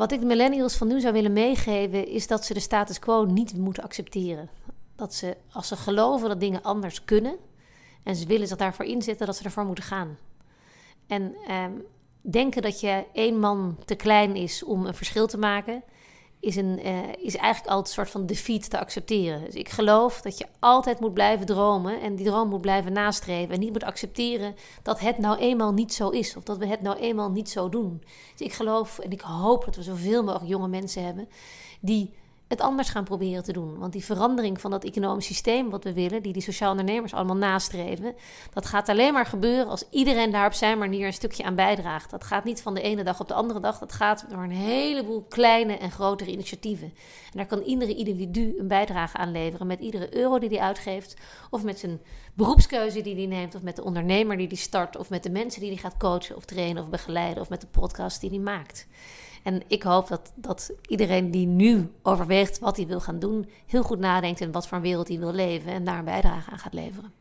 Wat ik de millennials van nu zou willen meegeven, is dat ze de status quo niet moeten accepteren. Dat ze, als ze geloven dat dingen anders kunnen en ze willen zich daarvoor inzetten, dat ze ervoor moeten gaan. En ehm, denken dat je één man te klein is om een verschil te maken, is, een, uh, is eigenlijk altijd een soort van defeat te accepteren. Dus ik geloof dat je altijd moet blijven dromen en die droom moet blijven nastreven. En niet moet accepteren dat het nou eenmaal niet zo is of dat we het nou eenmaal niet zo doen. Dus ik geloof en ik hoop dat we zoveel mogelijk jonge mensen hebben die het anders gaan proberen te doen. Want die verandering van dat economisch systeem wat we willen, die die sociaal ondernemers allemaal nastreven, dat gaat alleen maar gebeuren als iedereen daar op zijn manier een stukje aan bijdraagt. Dat gaat niet van de ene dag op de andere dag, dat gaat door een heleboel kleine en grotere initiatieven. En daar kan iedere individu een bijdrage aan leveren met iedere euro die hij uitgeeft, of met zijn beroepskeuze die hij neemt, of met de ondernemer die hij start, of met de mensen die hij gaat coachen of trainen of begeleiden, of met de podcast die hij maakt. En ik hoop dat, dat iedereen die nu overweegt wat hij wil gaan doen, heel goed nadenkt in wat voor een wereld hij wil leven en daar een bijdrage aan gaat leveren.